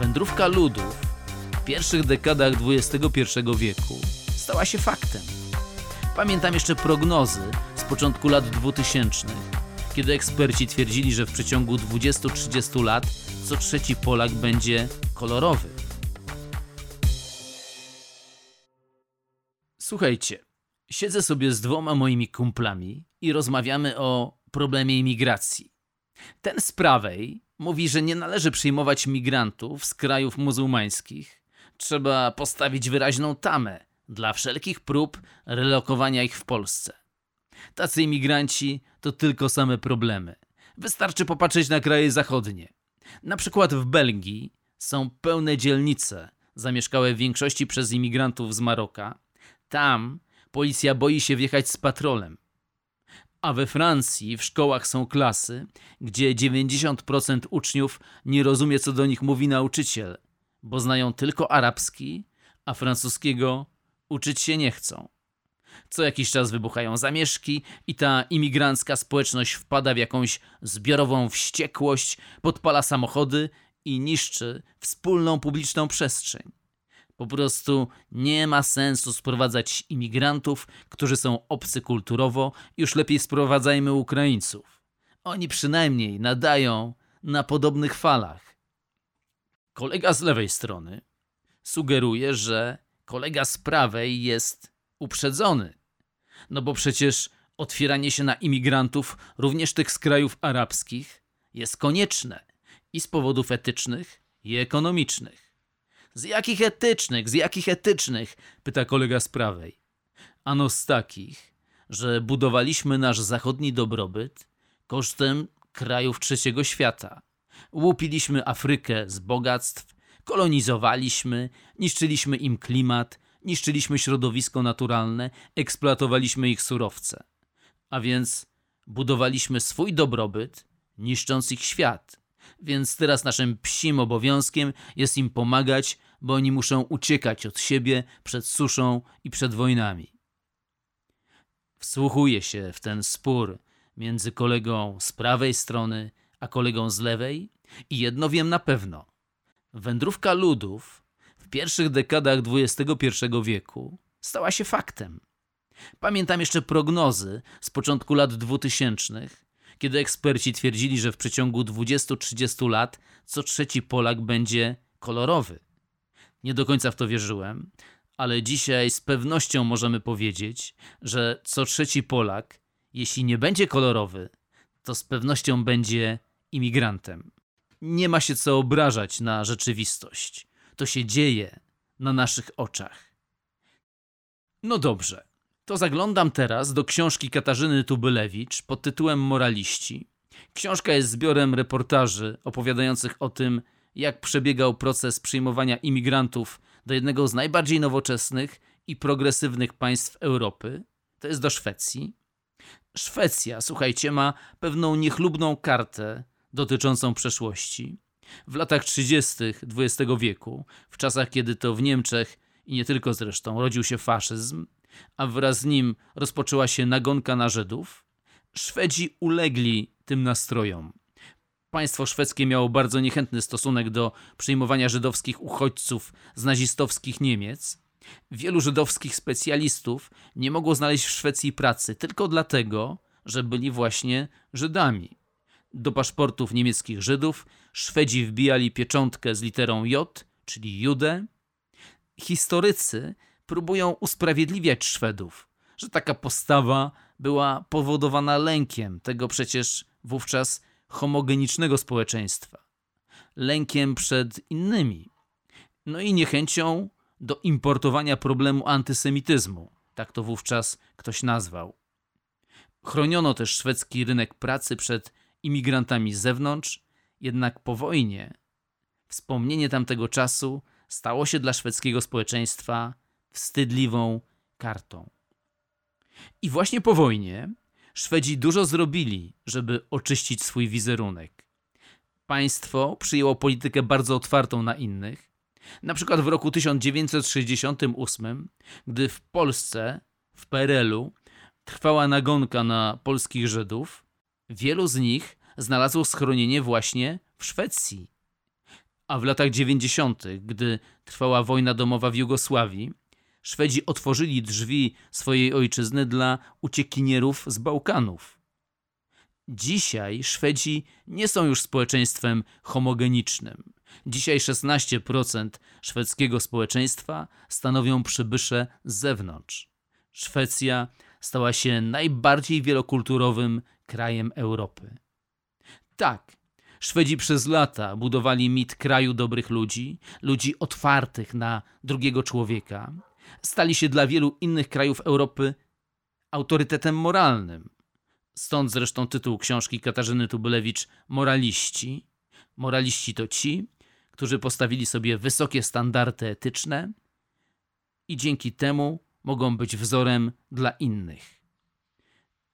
Wędrówka ludów w pierwszych dekadach XXI wieku stała się faktem. Pamiętam jeszcze prognozy z początku lat 2000, kiedy eksperci twierdzili, że w przeciągu 20-30 lat co trzeci Polak będzie kolorowy. Słuchajcie, siedzę sobie z dwoma moimi kumplami i rozmawiamy o problemie imigracji. Ten z prawej mówi, że nie należy przyjmować migrantów z krajów muzułmańskich. Trzeba postawić wyraźną tamę dla wszelkich prób relokowania ich w Polsce. Tacy imigranci to tylko same problemy. Wystarczy popatrzeć na kraje zachodnie. Na przykład w Belgii są pełne dzielnice zamieszkałe w większości przez imigrantów z Maroka. Tam policja boi się wjechać z patrolem. A we Francji w szkołach są klasy, gdzie 90% uczniów nie rozumie, co do nich mówi nauczyciel, bo znają tylko arabski, a francuskiego uczyć się nie chcą. Co jakiś czas wybuchają zamieszki i ta imigrancka społeczność wpada w jakąś zbiorową wściekłość, podpala samochody i niszczy wspólną publiczną przestrzeń. Po prostu nie ma sensu sprowadzać imigrantów, którzy są obcy kulturowo, już lepiej sprowadzajmy Ukraińców. Oni przynajmniej nadają na podobnych falach. Kolega z lewej strony sugeruje, że kolega z prawej jest uprzedzony. No bo przecież otwieranie się na imigrantów, również tych z krajów arabskich, jest konieczne i z powodów etycznych, i ekonomicznych. Z jakich etycznych, z jakich etycznych? pyta kolega z prawej. Ano z takich, że budowaliśmy nasz zachodni dobrobyt kosztem krajów trzeciego świata. Łupiliśmy Afrykę z bogactw, kolonizowaliśmy, niszczyliśmy im klimat, niszczyliśmy środowisko naturalne, eksploatowaliśmy ich surowce. A więc budowaliśmy swój dobrobyt, niszcząc ich świat. Więc teraz naszym psim obowiązkiem jest im pomagać, bo oni muszą uciekać od siebie przed suszą i przed wojnami. Wsłuchuję się w ten spór między kolegą z prawej strony a kolegą z lewej i jedno wiem na pewno. Wędrówka ludów w pierwszych dekadach XXI wieku stała się faktem. Pamiętam jeszcze prognozy z początku lat 2000, kiedy eksperci twierdzili, że w przeciągu 20-30 lat co trzeci Polak będzie kolorowy. Nie do końca w to wierzyłem, ale dzisiaj z pewnością możemy powiedzieć, że co trzeci Polak, jeśli nie będzie kolorowy, to z pewnością będzie imigrantem. Nie ma się co obrażać na rzeczywistość. To się dzieje na naszych oczach. No dobrze, to zaglądam teraz do książki Katarzyny Tubylewicz pod tytułem Moraliści. Książka jest zbiorem reportaży opowiadających o tym, jak przebiegał proces przyjmowania imigrantów do jednego z najbardziej nowoczesnych i progresywnych państw Europy, to jest do Szwecji. Szwecja, słuchajcie, ma pewną niechlubną kartę dotyczącą przeszłości. W latach 30. XX wieku, w czasach kiedy to w Niemczech i nie tylko zresztą rodził się faszyzm, a wraz z nim rozpoczęła się nagonka na Żydów, Szwedzi ulegli tym nastrojom. Państwo szwedzkie miało bardzo niechętny stosunek do przyjmowania żydowskich uchodźców z nazistowskich Niemiec. Wielu żydowskich specjalistów nie mogło znaleźć w Szwecji pracy tylko dlatego, że byli właśnie Żydami. Do paszportów niemieckich Żydów Szwedzi wbijali pieczątkę z literą J, czyli Judę. Historycy próbują usprawiedliwiać Szwedów, że taka postawa była powodowana lękiem tego przecież wówczas homogenicznego społeczeństwa, lękiem przed innymi, no i niechęcią do importowania problemu antysemityzmu, tak to wówczas ktoś nazwał. Chroniono też szwedzki rynek pracy przed imigrantami z zewnątrz, jednak po wojnie wspomnienie tamtego czasu stało się dla szwedzkiego społeczeństwa wstydliwą kartą. I właśnie po wojnie Szwedzi dużo zrobili, żeby oczyścić swój wizerunek. Państwo przyjęło politykę bardzo otwartą na innych. Na przykład w roku 1968, gdy w Polsce, w PRL-u, trwała nagonka na polskich Żydów, wielu z nich znalazło schronienie właśnie w Szwecji. A w latach 90., gdy trwała wojna domowa w Jugosławii, Szwedzi otworzyli drzwi swojej ojczyzny dla uciekinierów z Bałkanów. Dzisiaj Szwedzi nie są już społeczeństwem homogenicznym. Dzisiaj 16% szwedzkiego społeczeństwa stanowią przybysze z zewnątrz. Szwecja stała się najbardziej wielokulturowym krajem Europy. Tak, Szwedzi przez lata budowali mit kraju dobrych ludzi, ludzi otwartych na drugiego człowieka. Stali się dla wielu innych krajów Europy autorytetem moralnym. Stąd zresztą tytuł książki Katarzyny Tubylewicz Moraliści. Moraliści to ci, którzy postawili sobie wysokie standardy etyczne i dzięki temu mogą być wzorem dla innych.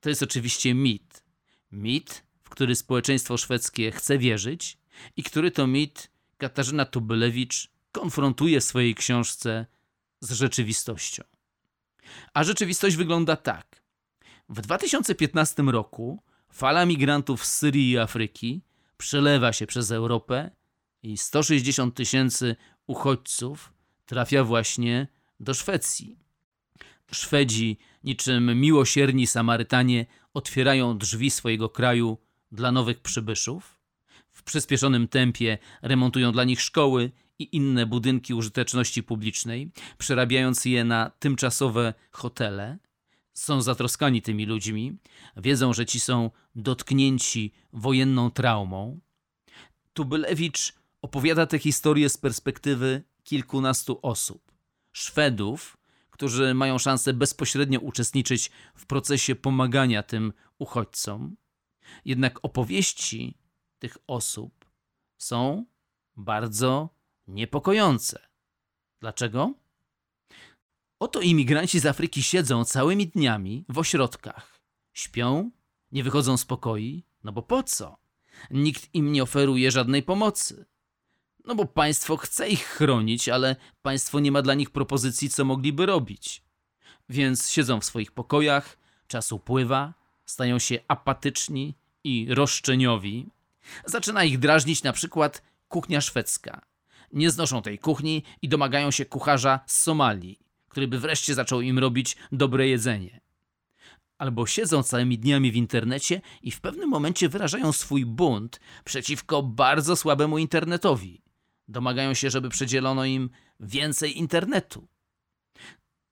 To jest oczywiście mit. Mit, w który społeczeństwo szwedzkie chce wierzyć i który to mit Katarzyna Tubylewicz konfrontuje w swojej książce z rzeczywistością. A rzeczywistość wygląda tak. W 2015 roku fala migrantów z Syrii i Afryki przelewa się przez Europę i 160 tysięcy uchodźców trafia właśnie do Szwecji. Szwedzi, niczym miłosierni Samarytanie, otwierają drzwi swojego kraju dla nowych przybyszów. W przyspieszonym tempie remontują dla nich szkoły i inne budynki użyteczności publicznej, przerabiając je na tymczasowe hotele. Są zatroskani tymi ludźmi, wiedzą, że ci są dotknięci wojenną traumą. Tubylewicz opowiada tę historię z perspektywy kilkunastu osób. Szwedów, którzy mają szansę bezpośrednio uczestniczyć w procesie pomagania tym uchodźcom. Jednak opowieści tych osób są bardzo niepokojące. Dlaczego? Oto imigranci z Afryki siedzą całymi dniami w ośrodkach. Śpią, nie wychodzą z pokoi, no bo po co? Nikt im nie oferuje żadnej pomocy. No bo państwo chce ich chronić, ale państwo nie ma dla nich propozycji, co mogliby robić. Więc siedzą w swoich pokojach, czas upływa, stają się apatyczni i roszczeniowi. Zaczyna ich drażnić na przykład kuchnia szwedzka. Nie znoszą tej kuchni i domagają się kucharza z Somalii, który by wreszcie zaczął im robić dobre jedzenie. Albo siedzą całymi dniami w internecie i w pewnym momencie wyrażają swój bunt przeciwko bardzo słabemu internetowi. Domagają się, żeby przydzielono im więcej internetu.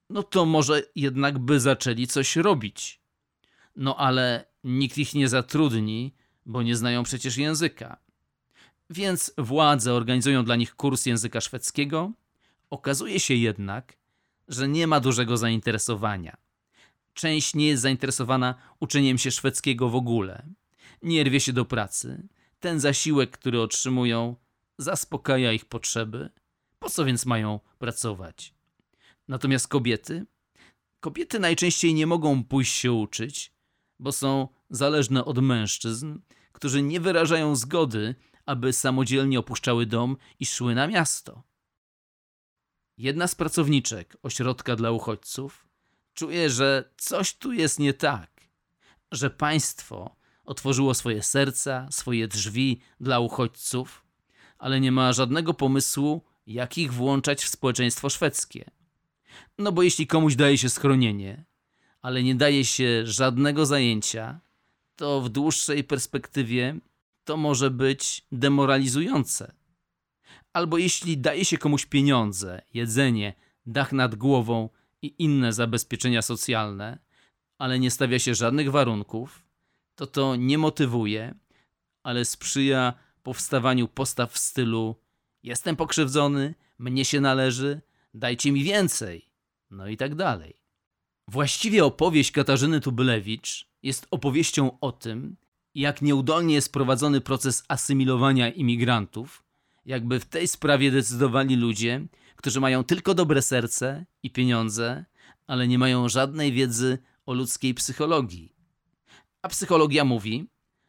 No to może jednak by zaczęli coś robić. No ale nikt ich nie zatrudni, bo nie znają przecież języka. Więc władze organizują dla nich kurs języka szwedzkiego. Okazuje się jednak, że nie ma dużego zainteresowania. Część nie jest zainteresowana uczeniem się szwedzkiego w ogóle. Nie rwie się do pracy. Ten zasiłek, który otrzymują, zaspokaja ich potrzeby. Po co więc mają pracować? Natomiast kobiety? Kobiety najczęściej nie mogą pójść się uczyć, bo są zależne od mężczyzn, którzy nie wyrażają zgody, aby samodzielnie opuszczały dom i szły na miasto. Jedna z pracowniczek ośrodka dla uchodźców czuje, że coś tu jest nie tak, że państwo otworzyło swoje serca, swoje drzwi dla uchodźców, ale nie ma żadnego pomysłu, jak ich włączać w społeczeństwo szwedzkie. No bo jeśli komuś daje się schronienie, ale nie daje się żadnego zajęcia, to w dłuższej perspektywie to może być demoralizujące. Albo jeśli daje się komuś pieniądze, jedzenie, dach nad głową i inne zabezpieczenia socjalne, ale nie stawia się żadnych warunków, to to nie motywuje, ale sprzyja powstawaniu postaw w stylu jestem pokrzywdzony, mnie się należy, dajcie mi więcej, no i tak dalej. Właściwie opowieść Katarzyny Tubylewicz jest opowieścią o tym, jak nieudolnie jest prowadzony proces asymilowania imigrantów, jakby w tej sprawie decydowali ludzie, którzy mają tylko dobre serce i pieniądze, ale nie mają żadnej wiedzy o ludzkiej psychologii. A psychologia mówi,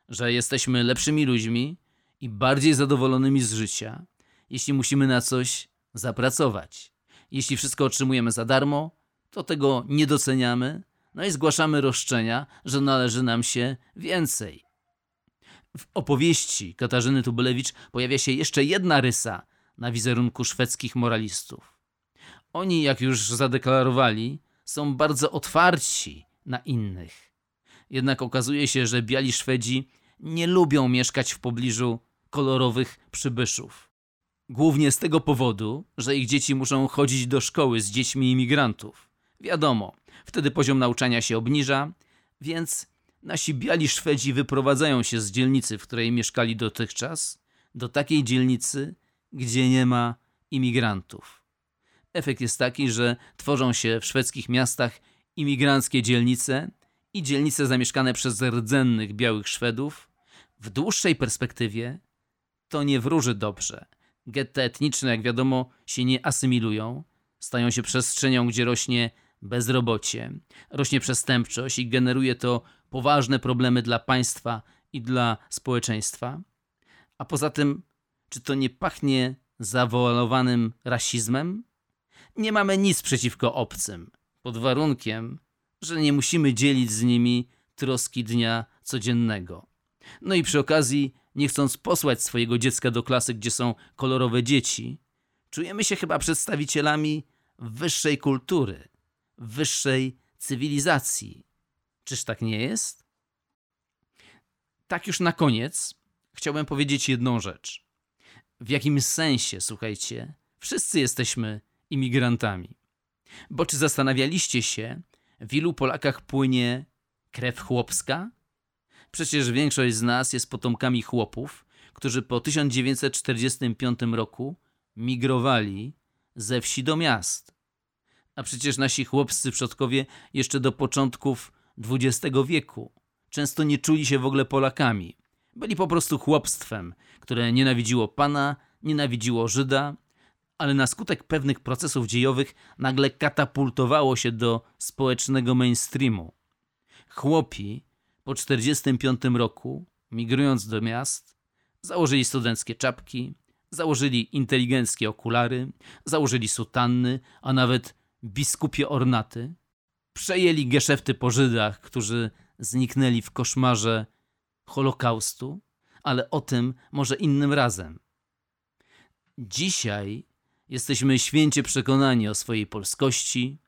że jesteśmy lepszymi ludźmi i bardziej zadowolonymi z życia, jeśli musimy na coś zapracować. Jeśli wszystko otrzymujemy za darmo, to tego nie doceniamy, no i zgłaszamy roszczenia, że należy nam się więcej. W opowieści Katarzyny Tubylewicz pojawia się jeszcze jedna rysa na wizerunku szwedzkich moralistów. Oni, jak już zadeklarowali, są bardzo otwarci na innych. Jednak okazuje się, że biali Szwedzi nie lubią mieszkać w pobliżu kolorowych przybyszów. Głównie z tego powodu, że ich dzieci muszą chodzić do szkoły z dziećmi imigrantów. Wiadomo, wtedy poziom nauczania się obniża, więc nasi biali Szwedzi wyprowadzają się z dzielnicy, w której mieszkali dotychczas, do takiej dzielnicy, gdzie nie ma imigrantów. Efekt jest taki, że tworzą się w szwedzkich miastach imigranckie dzielnice i dzielnice zamieszkane przez rdzennych białych Szwedów. W dłuższej perspektywie to nie wróży dobrze. Getta etniczne, jak wiadomo, się nie asymilują, stają się przestrzenią, gdzie rośnie bezrobocie, rośnie przestępczość i generuje to poważne problemy dla państwa i dla społeczeństwa. A poza tym, czy to nie pachnie zawoalowanym rasizmem? Nie mamy nic przeciwko obcym, pod warunkiem, że nie musimy dzielić z nimi troski dnia codziennego. No i przy okazji, nie chcąc posłać swojego dziecka do klasy, gdzie są kolorowe dzieci, czujemy się chyba przedstawicielami wyższej kultury, wyższej cywilizacji. Czyż tak nie jest? Tak już na koniec chciałbym powiedzieć jedną rzecz. W jakim sensie, słuchajcie, wszyscy jesteśmy imigrantami. Bo czy zastanawialiście się, w ilu Polakach płynie krew chłopska? Przecież większość z nas jest potomkami chłopów, którzy po 1945 roku migrowali ze wsi do miast. A przecież nasi chłopscy przodkowie jeszcze do początków XX wieku często nie czuli się w ogóle Polakami. Byli po prostu chłopstwem, które nienawidziło Pana, nienawidziło Żyda, ale na skutek pewnych procesów dziejowych nagle katapultowało się do społecznego mainstreamu. Chłopi po 1945 roku, migrując do miast, założyli studenckie czapki, założyli inteligenckie okulary, założyli sutanny, a nawet biskupie ornaty, przejęli geszefty po Żydach, którzy zniknęli w koszmarze Holokaustu, ale o tym może innym razem. Dzisiaj jesteśmy święcie przekonani o swojej polskości.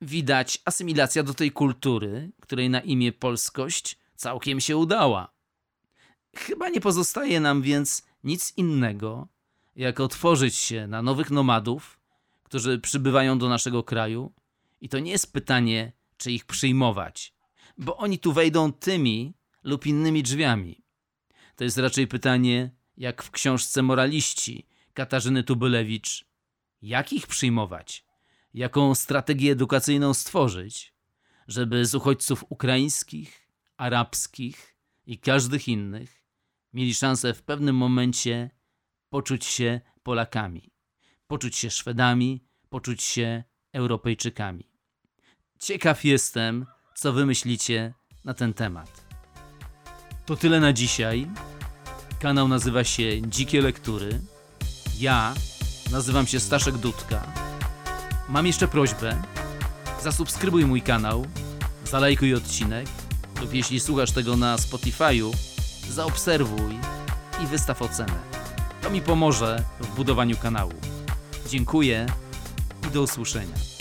Widać asymilacja do tej kultury, której na imię polskość całkiem się udała. Chyba nie pozostaje nam więc nic innego, jak otworzyć się na nowych nomadów, którzy przybywają do naszego kraju. I to nie jest pytanie, czy ich przyjmować, bo oni tu wejdą tymi lub innymi drzwiami. To jest raczej pytanie, jak w książce Moraliści Katarzyny Tubylewicz, jak ich przyjmować? Jaką strategię edukacyjną stworzyć, żeby z uchodźców ukraińskich, arabskich i każdych innych mieli szansę w pewnym momencie poczuć się Polakami, poczuć się Szwedami, poczuć się Europejczykami. Ciekaw jestem, co wymyślicie na ten temat. To tyle na dzisiaj. Kanał nazywa się Dzikie Lektury. Ja nazywam się Staszek Dudka. Mam jeszcze prośbę. Zasubskrybuj mój kanał, zalajkuj odcinek lub jeśli słuchasz tego na Spotify'u, zaobserwuj i wystaw ocenę. To mi pomoże w budowaniu kanału. Dziękuję i do usłyszenia.